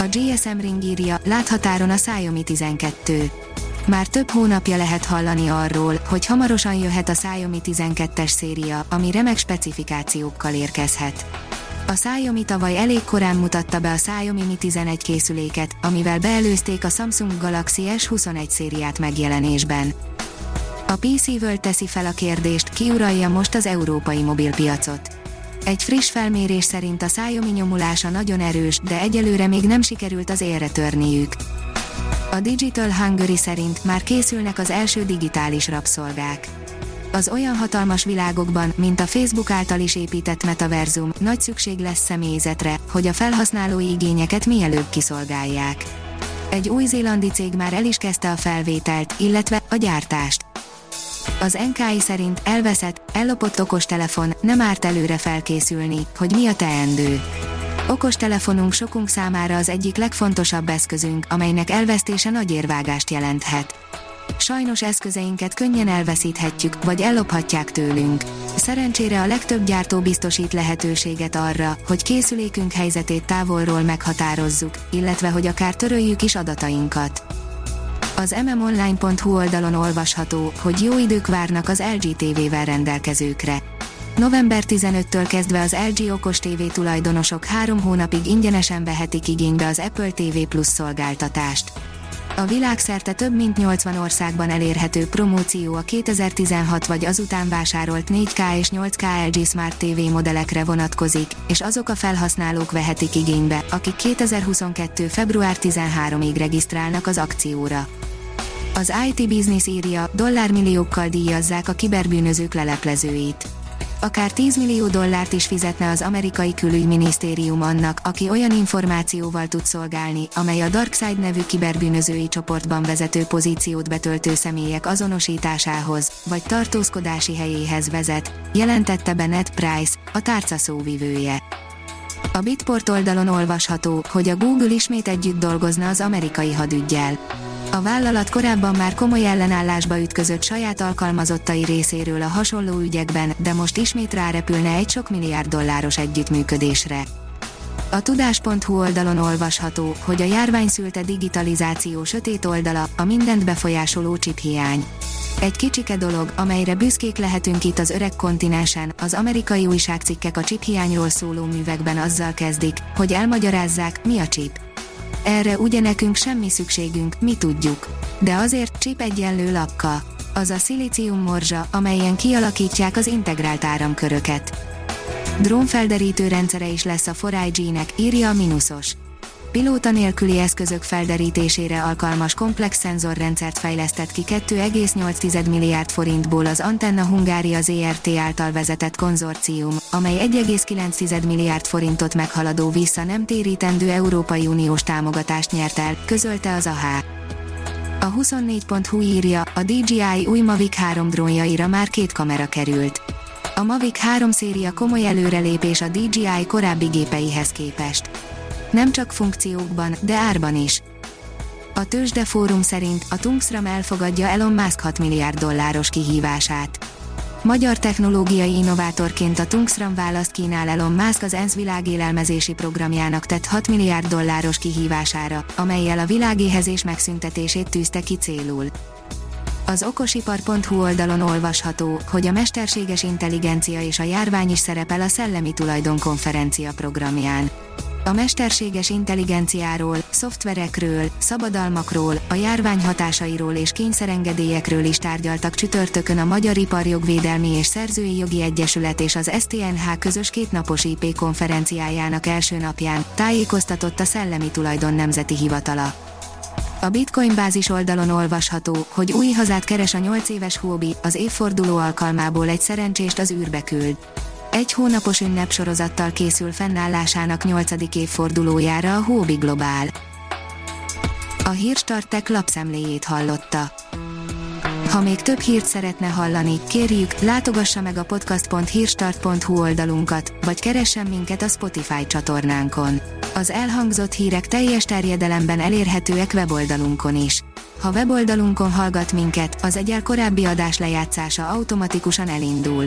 A GSM Ring írja, láthatáron a Xiaomi 12. Már több hónapja lehet hallani arról, hogy hamarosan jöhet a Xiaomi 12-es széria, ami remek specifikációkkal érkezhet. A Xiaomi tavaly elég korán mutatta be a Xiaomi Mi 11 készüléket, amivel beelőzték a Samsung Galaxy S21 szériát megjelenésben. A PC World teszi fel a kérdést, ki uralja most az európai mobilpiacot. Egy friss felmérés szerint a Xiaomi nyomulása nagyon erős, de egyelőre még nem sikerült az élre törniük. A Digital Hungary szerint már készülnek az első digitális rabszolgák. Az olyan hatalmas világokban, mint a Facebook által is épített metaverzum, nagy szükség lesz személyzetre, hogy a felhasználói igényeket mielőbb kiszolgálják. Egy új-zélandi cég már el is kezdte a felvételt, illetve a gyártást. Az NKI szerint elveszett, ellopott okostelefon, nem árt előre felkészülni, hogy mi a teendő. Okostelefonunk sokunk számára az egyik legfontosabb eszközünk, amelynek elvesztése nagy érvágást jelenthet. Sajnos eszközeinket könnyen elveszíthetjük, vagy ellophatják tőlünk. Szerencsére a legtöbb gyártó biztosít lehetőséget arra, hogy készülékünk helyzetét távolról meghatározzuk, illetve hogy akár töröljük is adatainkat. Az mmonline.hu oldalon olvasható, hogy jó idők várnak az LG TV-vel rendelkezőkre. November 15-től kezdve az LG okos TV tulajdonosok három hónapig ingyenesen vehetik igénybe az Apple TV Plus szolgáltatást. A világszerte több mint 80 országban elérhető promóció a 2016 vagy azután vásárolt 4K és 8K LG Smart TV modellekre vonatkozik, és azok a felhasználók vehetik igénybe, akik 2022. február 13-ig regisztrálnak az akcióra. Az IT Business írja, dollármilliókkal díjazzák a kiberbűnözők leleplezőit. Akár 10 millió dollárt is fizetne az amerikai külügyminisztérium annak, aki olyan információval tud szolgálni, amely a Darkside nevű kiberbűnözői csoportban vezető pozíciót betöltő személyek azonosításához, vagy tartózkodási helyéhez vezet, jelentette be Ned Price, a tárca szóvivője. A Bitport oldalon olvasható, hogy a Google ismét együtt dolgozna az amerikai hadüggyel. A vállalat korábban már komoly ellenállásba ütközött saját alkalmazottai részéről a hasonló ügyekben, de most ismét rárepülne egy sok milliárd dolláros együttműködésre. A tudás.hu oldalon olvasható, hogy a járvány szülte digitalizáció sötét oldala, a mindent befolyásoló hiány. Egy kicsike dolog, amelyre büszkék lehetünk itt az öreg kontinensen, az amerikai újságcikkek a hiányról szóló művekben azzal kezdik, hogy elmagyarázzák, mi a chip erre ugye nekünk semmi szükségünk, mi tudjuk. De azért csip egyenlő lapka. Az a szilícium morzsa, amelyen kialakítják az integrált áramköröket. Drónfelderítő rendszere is lesz a 4IG-nek, írja a Minusos pilóta nélküli eszközök felderítésére alkalmas komplex szenzorrendszert fejlesztett ki 2,8 milliárd forintból az Antenna Hungária ZRT által vezetett konzorcium, amely 1,9 milliárd forintot meghaladó vissza nem térítendő Európai Uniós támogatást nyert el, közölte az AH. A 24.hu írja, a DJI új Mavic 3 drónjaira már két kamera került. A Mavic 3 széria komoly előrelépés a DJI korábbi gépeihez képest nem csak funkciókban, de árban is. A Tőzsde Fórum szerint a Tungsram elfogadja Elon Musk 6 milliárd dolláros kihívását. Magyar technológiai innovátorként a Tungsram választ kínál Elon Musk az ENSZ világélelmezési programjának tett 6 milliárd dolláros kihívására, amelyel a világéhezés megszüntetését tűzte ki célul. Az okosipar.hu oldalon olvasható, hogy a mesterséges intelligencia és a járvány is szerepel a Szellemi Tulajdon konferencia programján a mesterséges intelligenciáról, szoftverekről, szabadalmakról, a járvány hatásairól és kényszerengedélyekről is tárgyaltak csütörtökön a Magyar Iparjogvédelmi és Szerzői Jogi Egyesület és az STNH közös kétnapos IP konferenciájának első napján, tájékoztatott a Szellemi Tulajdon Nemzeti Hivatala. A Bitcoin bázis oldalon olvasható, hogy új hazát keres a 8 éves Huobi, az évforduló alkalmából egy szerencsést az űrbe küld. Egy hónapos ünnepsorozattal készül fennállásának 8. évfordulójára a Hóbi Globál. A Hírstartek lapszemléjét hallotta. Ha még több hírt szeretne hallani, kérjük, látogassa meg a podcast.hírstart.hu oldalunkat, vagy keressen minket a Spotify csatornánkon. Az elhangzott hírek teljes terjedelemben elérhetőek weboldalunkon is. Ha weboldalunkon hallgat minket, az egyel korábbi adás lejátszása automatikusan elindul.